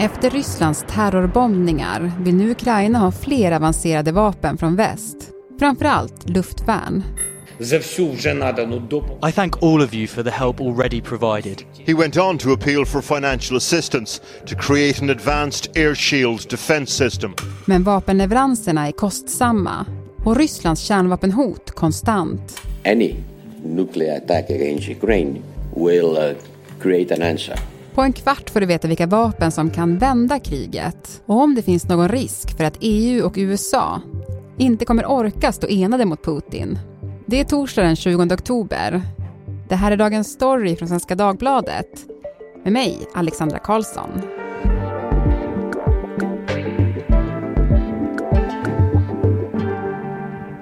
Efter Rysslands terrorbombningar vill nu Ukraina ha fler avancerade vapen från väst. Framförallt luftvärn. I thank all of you for the help already provided. He went on to appeal for financial assistance to create an advanced air shield defense system. Men vapenleveranserna är kostsamma och Rysslands kärnvapenhot konstant. Any nuclear attack against Ukraine will uh, create an answer. På en kvart får du veta vilka vapen som kan vända kriget och om det finns någon risk för att EU och USA inte kommer orka stå enade mot Putin. Det är torsdag den 20 oktober. Det här är dagens story från Svenska Dagbladet med mig, Alexandra Karlsson.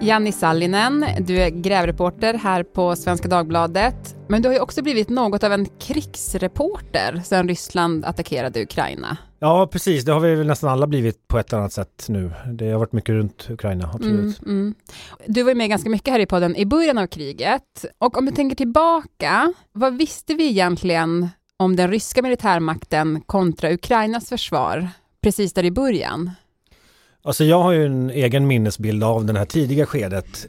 Janni Sallinen, du är grävreporter här på Svenska Dagbladet. Men du har ju också blivit något av en krigsreporter sedan Ryssland attackerade Ukraina. Ja, precis. Det har vi väl nästan alla blivit på ett annat sätt nu. Det har varit mycket runt Ukraina, absolut. Mm, mm. Du var ju med ganska mycket här i podden i början av kriget. Och om du tänker tillbaka, vad visste vi egentligen om den ryska militärmakten kontra Ukrainas försvar precis där i början? Alltså jag har ju en egen minnesbild av det här tidiga skedet.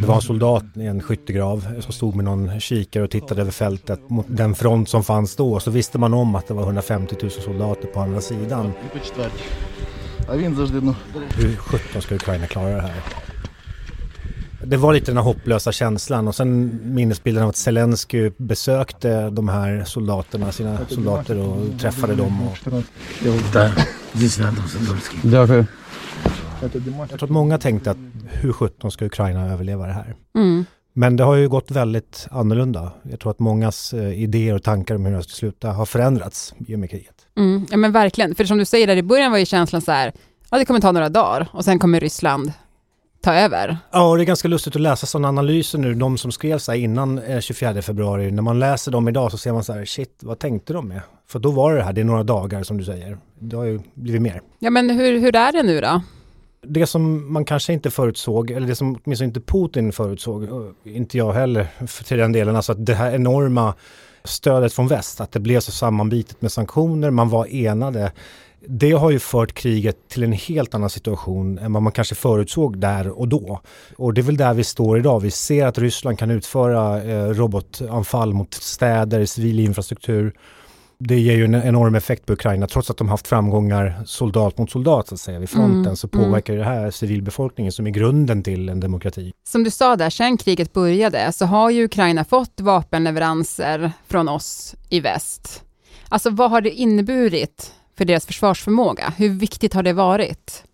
Det var en soldat i en skyttegrav som stod med någon kikare och tittade över fältet mot den front som fanns då. Så visste man om att det var 150 000 soldater på andra sidan. Hur sjutton ska Ukraina klara det här? Det var lite den här hopplösa känslan och sen minnesbilden av att Zelensky besökte de här soldaterna, sina soldater och träffade dem. Och... Jag tror att många tänkte att hur sjutton ska Ukraina överleva det här? Mm. Men det har ju gått väldigt annorlunda. Jag tror att mångas eh, idéer och tankar om hur det ska sluta har förändrats i och med kriget. Mm. Ja men verkligen, för som du säger där i början var ju känslan så här, ja det kommer ta några dagar och sen kommer Ryssland ta över. Ja, och det är ganska lustigt att läsa sådana analyser nu, de som skrev så här innan eh, 24 februari. När man läser dem idag så ser man så här, shit, vad tänkte de med? För då var det här, det är några dagar som du säger. Det har ju blivit mer. Ja men hur, hur är det nu då? Det som man kanske inte förutsåg, eller det som åtminstone inte Putin förutsåg, inte jag heller för till den delen, alltså att det här enorma stödet från väst, att det blev så sammanbitet med sanktioner, man var enade. Det har ju fört kriget till en helt annan situation än vad man kanske förutsåg där och då. Och det är väl där vi står idag. Vi ser att Ryssland kan utföra eh, robotanfall mot städer, civil infrastruktur. Det ger ju en enorm effekt på Ukraina. Trots att de haft framgångar soldat mot soldat så att säga vid fronten Mm, så påverkar det här civilbefolkningen som är grunden till en demokrati. Som du sa där, sen kriget började så har ju Ukraina fått vapenleveranser från oss i väst. Alltså vad har det inneburit för deras försvarsförmåga? Hur viktigt har det varit?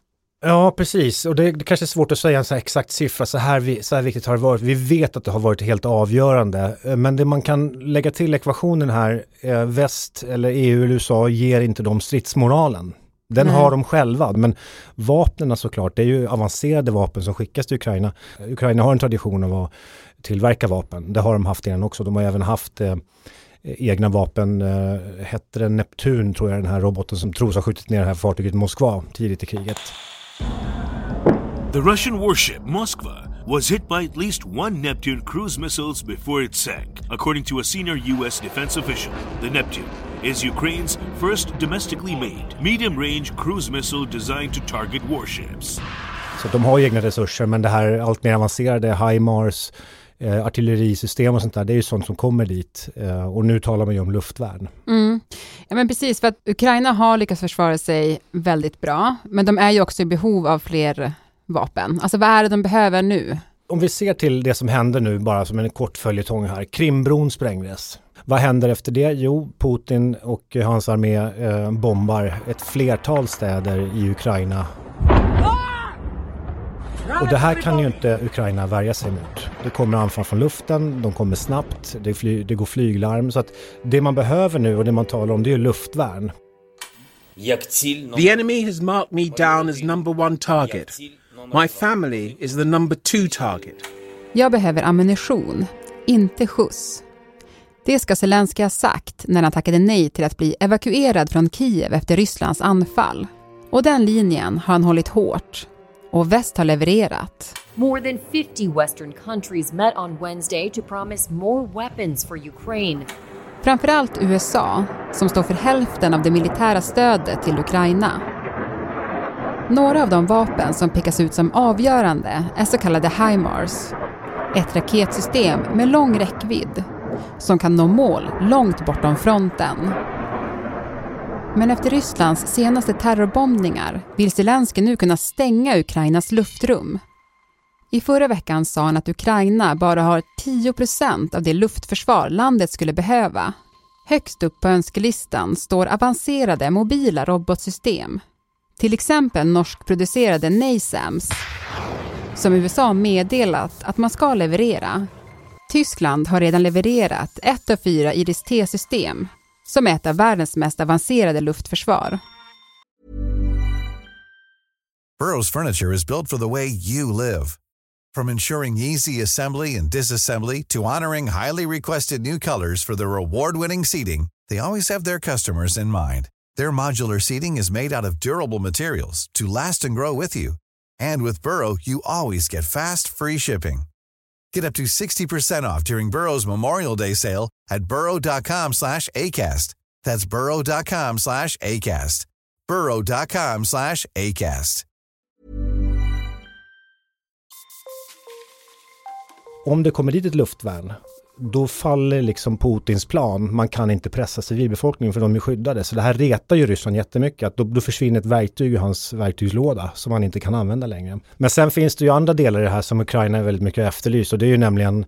Ja, precis. Och det, det kanske är svårt att säga en så exakt siffra. Så här, vi, så här viktigt har det varit. Vi vet att det har varit helt avgörande. Eh, Men det man kan lägga till ekvationen här, eh, väst eller EU eller USA ger inte dem stridsmoralen. Den Nej. har de själva, men vapnen såklart, det är ju avancerade vapen som skickas till Ukraina. Ukraina har en tradition av att tillverka vapen. Det har de haft innan också. De har även haft eh, egna vapen. Eh, hette det Neptun tror jag den här roboten som tros ha skjutit ner det här fartyget Moskva tidigt i kriget. The Russian warship Moskva was hit by at least one Neptune cruise missiles before it sank, according to a senior U.S. defense official. The Neptune is Ukraine's first domestically made medium range cruise missile designed to target warships. Så de har egna resurser men det här allt mer avancerade HIMARS, eh, artillerisystem och sånt där, det är ju sånt som kommer dit. Eh, och nu talar man ju om luftvärn. Mm. Ja men precis, för att Ukraina har lyckats försvara sig väldigt bra, men de är ju också i behov av fler vapen. Alltså vad är det de behöver nu? Om vi ser till det som händer nu bara som en kort följetong här. Krimbron sprängdes. Vad händer efter det? Jo, Putin och hans armé eh, bombar ett flertal städer i Ukraina. Och det här kan ju inte Ukraina värja sig mot. Det kommer anfall från luften, de kommer snabbt, det, fly, det går flyglarm. Så att det man behöver nu och det man talar om det är luftvärn. The enemy has marked me down as number one target. My family is the number two target. Jag behöver ammunition, inte skjuts. Det ska Zelenskyj ha sagt när han tackade nej till att bli evakuerad från Kiev efter Rysslands anfall. Och den linjen har han hållit hårt. Och väst har levererat. More than 50 Western countries met on Wednesday to promise more weapons for Ukraine. Framförallt USA, som står för hälften av det militära stödet till Ukraina. Några av de vapen som pekas ut som avgörande är så kallade HIMARS. Ett raketsystem med lång räckvidd som kan nå mål långt bortom fronten. Men efter Rysslands senaste terrorbombningar vill Zelensky nu kunna stänga Ukrainas luftrum. I förra veckan sa han att Ukraina bara har 10% av det luftförsvar landet skulle behöva. Högst upp på önskelistan står avancerade mobila robotsystem. Till exempel norskproducerade NASAMS som USA meddelat att man ska leverera. Tyskland har redan levererat ett av fyra IRIS-T-system som är ett av världens mest avancerade luftförsvar. Burrows furniture is built for the way you live. From ensuring easy assembly and disassembly to honoring highly requested new colors for their award-winning seating, they always have their customers in mind. Their modular seating is made out of durable materials to last and grow with you. And with Burrow, you always get fast, free shipping. Get up to 60% off during Burrow's Memorial Day sale at burrow.com slash ACAST. That's burrow.com slash ACAST. burrow.com slash ACAST. Om det kommer dit ett luftvärn, då faller liksom Putins plan. Man kan inte pressa civilbefolkningen för de är skyddade. Så det här retar ju Ryssland jättemycket. Att då, då försvinner ett verktyg ur hans verktygslåda som han inte kan använda längre. Men sen finns det ju andra delar i det här som Ukraina är väldigt mycket efterlyst och det är ju nämligen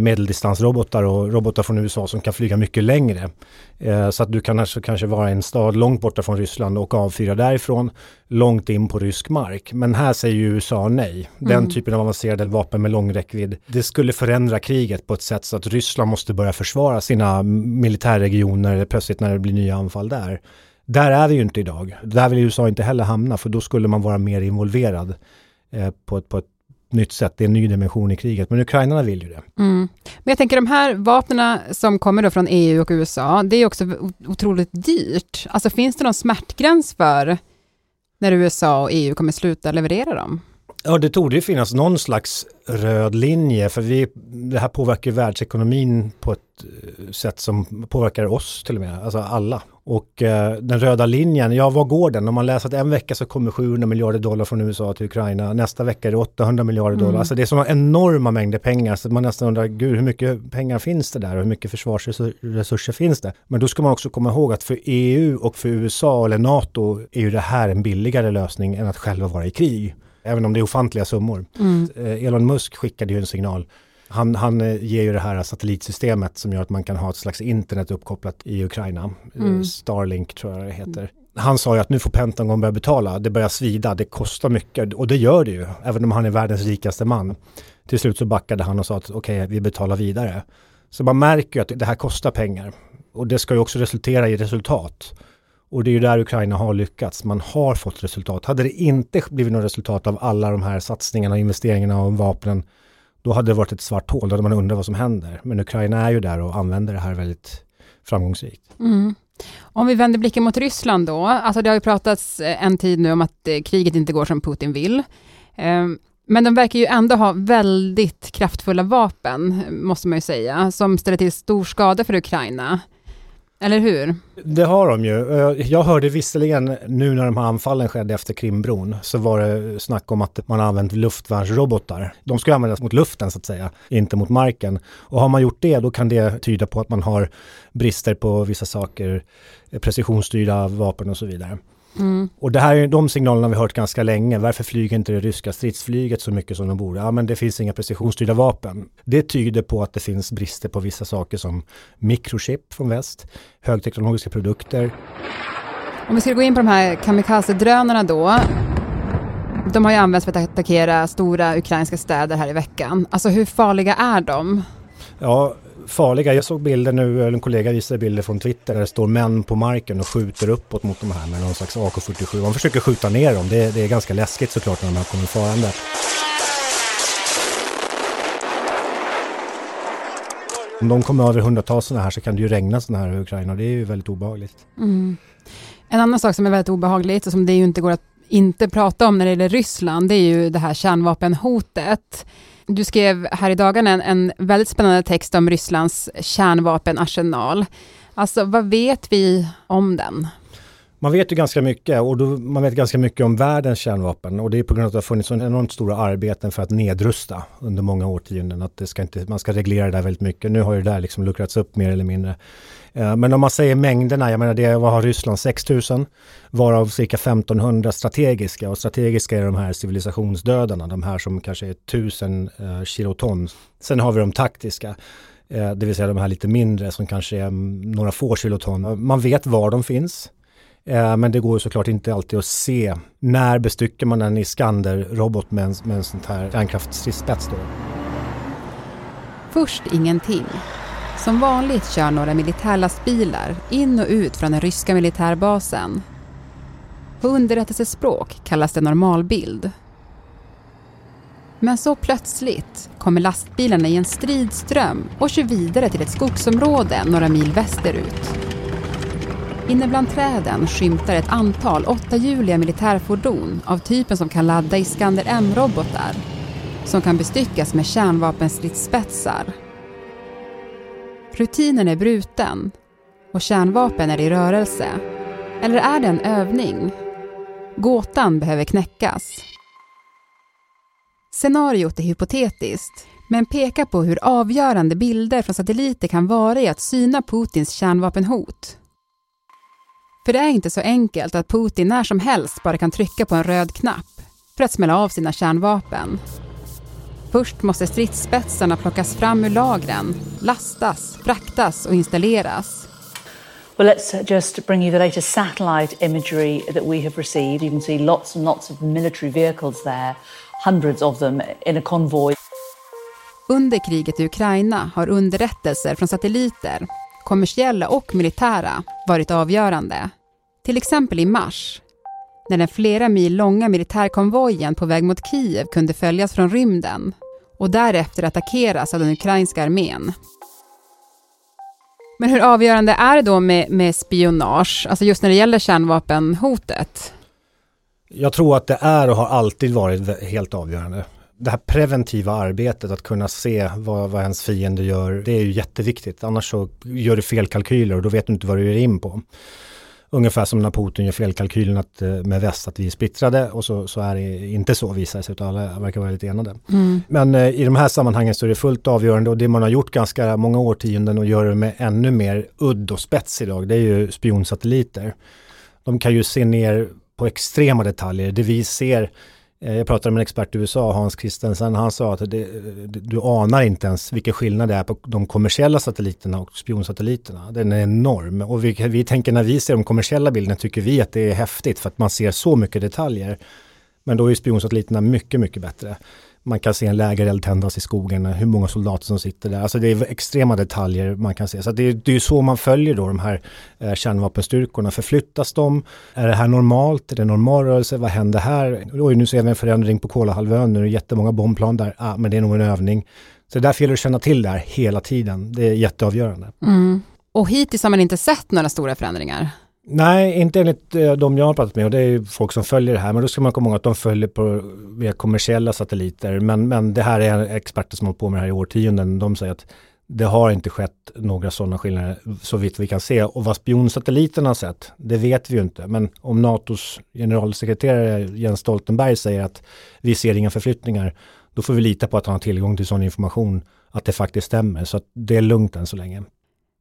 medeldistansrobotar och robotar från USA som kan flyga mycket längre. Eh, så att du kan alltså kanske vara en stad långt borta från Ryssland och avfyra därifrån långt in på rysk mark. Men här säger ju USA nej. Den mm. typen av avancerade vapen med lång räckvidd, det skulle förändra kriget på ett sätt så att Ryssland måste börja försvara sina militärregioner plötsligt när det blir nya anfall där. Där är vi ju inte idag. Där vill USA inte heller hamna för då skulle man vara mer involverad eh, på, ett, på ett nytt sätt. Det är en ny dimension i kriget. Men ukrainarna vill ju det. Mm. Men jag tänker de här vapnen som kommer då från EU och USA, det är också otroligt dyrt. Alltså finns det någon smärtgräns för när USA och EU kommer sluta leverera dem? Ja, det torde ju finnas någon slags röd linje, för vi, det här påverkar världsekonomin på ett eh, sätt som påverkar oss till och med, alltså alla. Och eh, den röda linjen, ja vad går den? Om man läser att en vecka så kommer 700 miljarder dollar från USA till Ukraina, nästa vecka är det 800 miljarder dollar. Mm. Alltså det är sådana enorma mängder pengar så man nästan undrar, gud hur mycket pengar finns det där och hur mycket försvarsresurser finns det? Men då ska man också komma ihåg att för EU och för USA eller NATO är ju det här en billigare lösning än att själva vara i krig. Även om det är ofantliga summor. Mm. Eh, Elon Musk skickade ju en signal. Han, han eh, ger ju det här satellitsystemet som gör att man kan ha ett slags internet uppkopplat i Ukraina. Eh, mm. Starlink tror jag det heter. Han sa ju att nu får Pentagon börja betala, det börjar svida, det kostar mycket och det gör det ju, även om han är världens rikaste man. Till slut så backade han och sa att okej, okay, vi betalar vidare. Så man märker ju att det här kostar pengar och det ska ju också resultera i resultat. Och det är ju där Ukraina har lyckats. Man har fått resultat. Hade det inte blivit något resultat av alla de här satsningarna, investeringarna och vapnen, då hade det varit ett svart hål. Då hade man undrat vad som händer. Men Ukraina är ju där och använder det här väldigt framgångsrikt. Mm. Om vi vänder blicken mot Ryssland då. Alltså det har ju pratats eh, en tid nu om att eh, kriget inte går som Putin vill. Ehm, men de verkar ju ändå ha väldigt kraftfulla vapen, eh, måste man ju säga, som ställer till stor skada för Ukraina. Eller hur? Det har de ju. Eh, jag hörde visserligen nu när de här anfallen skedde efter Krimbron så var det snack om att man använt luftvärnsrobotar. De ska användas mot luften så att säga, inte mot marken. Och har man gjort det då kan det tyda på att man har brister på vissa saker, eh, precisionsstyrda vapen och så vidare. Mm. Och det här är de signalerna vi hört ganska länge. Varför flyger inte det ryska stridsflyget så mycket som de borde? Ja, men det finns inga precisionsstyrda vapen. Det tyder på att det finns brister på vissa saker som mikrochip från väst, högteknologiska produkter. Om vi ska gå in på de här kamikaze-drönarna då. De har ju använts för att attackera stora ukrainska städer här i veckan. Alltså hur farliga är de? Ja, farliga. Jag såg bilder nu, en kollega visade bilder från Twitter där det står män på marken och skjuter uppåt mot de här med någon slags AK47. Man försöker skjuta ner dem. Det, det är ganska läskigt såklart när de här kommer farande. Om de kommer över hundratals sådana här så kan det ju regna sådana här i Ukraina och det är ju väldigt obehagligt. Mm. En annan sak som är väldigt obehagligt och som det ju inte går att inte prata om när det gäller Ryssland, det är ju det här kärnvapenhotet. Du skrev här i dagarna en, en väldigt spännande text om Rysslands kärnvapenarsenal. Alltså, vad vet vi om den? Man vet ju ganska mycket och då, man vet ganska mycket om världens kärnvapen och det är på grund av att det har funnits så enormt stora arbeten för att nedrusta under många årtionden. Att det ska inte, man ska reglera det där väldigt mycket. Nu har ju det där liksom luckrats upp mer eller mindre. Eh, men om man säger mängderna, jag menar det, vad har Ryssland? 6000 varav cirka 1500 strategiska och strategiska är de här civilisationsdödarna, de här som kanske är 1000 eh, kiloton. Sen har vi de taktiska eh, det vill säga de här lite mindre som kanske är mm, några få kiloton. Man vet var de finns. Eh, men det går ju såklart inte alltid att se när bestyckar man en Iskander-robot med en, med en sån här kärnkraftsstridsspets då. Först ingenting. Som vanligt kör några militärlastbilar in och ut från den ryska militärbasen. På underrättelsespråk kallas det normalbild. Men så plötsligt kommer lastbilarna i en stridström och kör vidare till ett skogsområde några mil västerut. Inne bland träden skymtar ett antal åttahjuliga militärfordon av typen som kan ladda Iskander M-robotar som kan bestyckas med kärnvapenstridsspetsar. Rutinen är bruten och kärnvapen är i rörelse. Eller är det en övning? Gåtan behöver knäckas. Scenariot är hypotetiskt, men pekar på hur avgörande bilder från satelliter kan vara i att syna Putins kärnvapenhot. För det är inte så enkelt att Putin när som helst bara kan trycka på en röd knapp för att smälla av sina kärnvapen. Först måste stridsspetsarna plockas fram ur lagren, lastas, fraktas och installeras. Well, let's just bring you the latest satellite imagery that we have received. You can see lots and lots of military vehicles there, hundreds of them in a convoy. Under kriget i Ukraina har underrättelser från satelliter kommersiella och militära, varit avgörande. Till exempel i mars, när den flera mil långa militärkonvojen på väg mot Kiev kunde följas från rymden och därefter attackeras av den ukrainska armén. Men hur avgörande är det då med, med spionage, alltså just när det gäller kärnvapenhotet? Jag tror att det är och har alltid varit helt avgörande det här preventiva arbetet, att kunna se vad, vad ens fiende gör, det är ju jätteviktigt. Annars så gör du felkalkyler och då vet du inte vad du ger in på. Ungefär som när Putin gör felkalkylen att, eh, med väst att vi är splittrade och så, så är det inte så visar det sig utan alla verkar vara lite enade. Mm. Men eh, i de här sammanhangen så är det fullt avgörande och det man har gjort ganska många årtionden och gör det med ännu mer udd och spets idag det är ju spionsatelliter. De kan ju se ner på extrema detaljer. Det vi ser Eh, jag pratade med en expert i USA, Hans Christensen, han sa att det, du anar inte ens vilken skillnad det är på de kommersiella satelliterna och spionsatelliterna. Den är enorm och vi, vi tänker när vi ser de kommersiella bilderna tycker vi att det är häftigt för att man ser så mycket detaljer. Men då är spionsatelliterna mycket, mycket bättre man kan se en lägereld tändas i skogen, hur många soldater som sitter där. Alltså det är extrema detaljer man kan se. Så det är, det är så man följer då de här eh, kärnvapenstyrkorna. Förflyttas de? Är det här normalt? Är det normal rörelse? Vad händer här? Oj, nu ser vi en förändring på Kolahalvön. Nu är det jättemånga bombplan där. Ah, men det är nog en övning. Så därför gäller det att känna till det här hela tiden. Det är jätteavgörande. Mm. Och hittills har man inte sett några stora förändringar? Nej, inte enligt eh, de jag har pratat med och det är ju folk som följer det här. Men då ska man komma ihåg att de följer på via kommersiella satelliter. Men, men det här är experter som har på med det här i årtionden. De säger att det har inte skett några sådana skillnader så vitt vi kan se. Och vad spionsatelliterna har sett, det vet vi ju inte. Men om NATOs generalsekreterare Jens Stoltenberg säger att vi ser inga förflyttningar, då får vi lita på att han har tillgång till sån information att det faktiskt stämmer. Så att det är lugnt än så länge.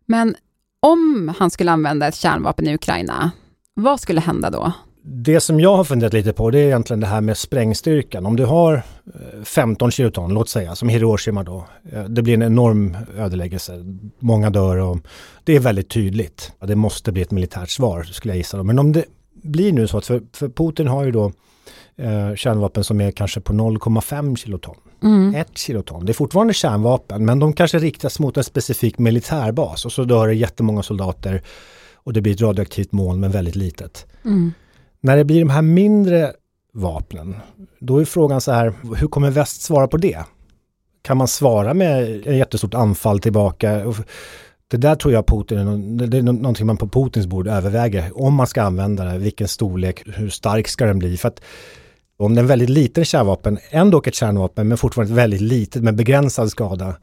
Men om han skulle använda ett kärnvapen i Ukraina, vad skulle hända då? Det som jag har funderat lite på det är egentligen det här med sprängstyrkan. Om du har eh, 15 kiloton, låt säga, som Hiroshima då. Eh, det blir en enorm ödeläggelse. Många dör och det är väldigt tydligt. Det måste bli ett militärt svar skulle jag gissa. Men om det blir nu så att för, för Putin har ju då eh, kärnvapen som är kanske på 0,5 kiloton. Mm. Ett kiloton. Det är fortfarande kärnvapen men de kanske riktas mot en specifik militärbas och så dör det jättemånga soldater och det blir ett radioaktivt moln men väldigt litet. Mm. När det blir de här mindre vapnen, då är frågan så här, hur kommer väst svara på det? Kan man svara med ett jättestort anfall tillbaka? Det där tror jag Putin, det är någonting man på Putins bord överväger. Om man ska använda det, vilken storlek, hur stark ska den bli? För att om det är en väldigt liten kärnvapen, ändå ett kärnvapen, men fortfarande väldigt litet med begränsad skada.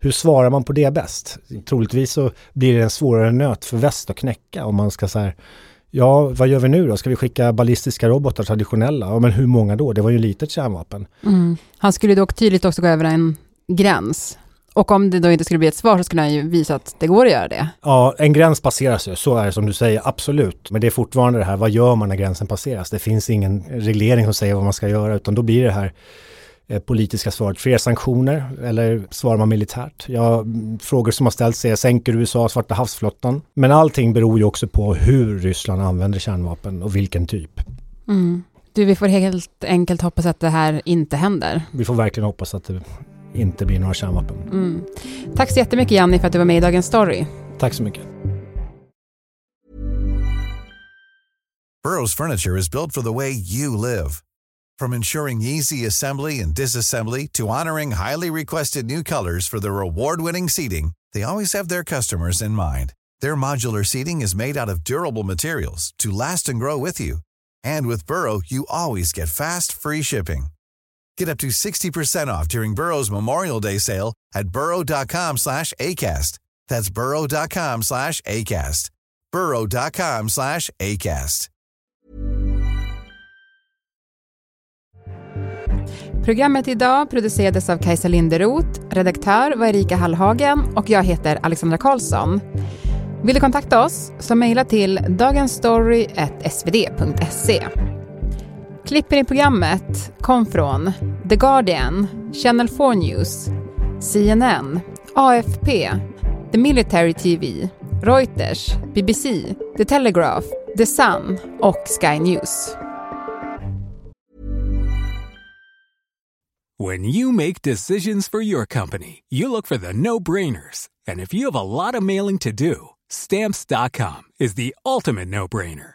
Hur svarar man på det bäst? Troligtvis så blir det en svårare nöt för väst att knäcka om man ska så här, ja vad gör vi nu då? Ska vi skicka ballistiska robotar traditionella? Ja men hur många då? Det var ju litet kärnvapen. Mm. Han skulle dock tydligt också gå över en gräns. Och om det då inte skulle bli ett svar så skulle han ju visa att det går att göra det. Ja, en gräns passeras ju, så är det som du säger, absolut. Men det är fortfarande det här, vad gör man när gränsen passeras? Det finns ingen reglering som säger vad man ska göra, utan då blir det här eh, politiska svaret. Fler sanktioner eller svarar man militärt? Ja, frågor som har ställts är, sänker USA Svarta havsflottan? Men allting beror ju också på hur Ryssland använder kärnvapen och vilken typ. Mm. Du, vi får helt enkelt hoppas att det här inte händer. Vi får verkligen hoppas att det inte blir några kärnvapen. Mm. Tack så jättemycket Janni för att du var med i Dagens Story. Tack så mycket. Burrows furniture is built for the way you live. From ensuring easy assembly and disassembly to honoring highly requested new colors for their award-winning seating, they always have their customers in mind. Their modular seating is made out of durable materials to last and grow with you. And with Burrow, you always get fast, free shipping. Get up to 60% off during Burrow's Memorial Day sale at burrow.com slash ACAST. That's burrow.com slash ACAST. burrow.com slash ACAST. Programmet idag producerades av Kajsa Linderoth, redaktör var Erika Hallhagen och jag heter Alexandra Karlsson. Vill du kontakta oss så mejla till dagensstory.svd.se. Klippen i programmet kom från The Guardian, Channel 4 News, CNN, AFP, The Military TV, Reuters, BBC, The Telegraph, The Sun och Sky News. When you make decisions for your company, you look for the no-brainers. And if you have a lot of mailing to do, stamps.com is the ultimate no-brainer.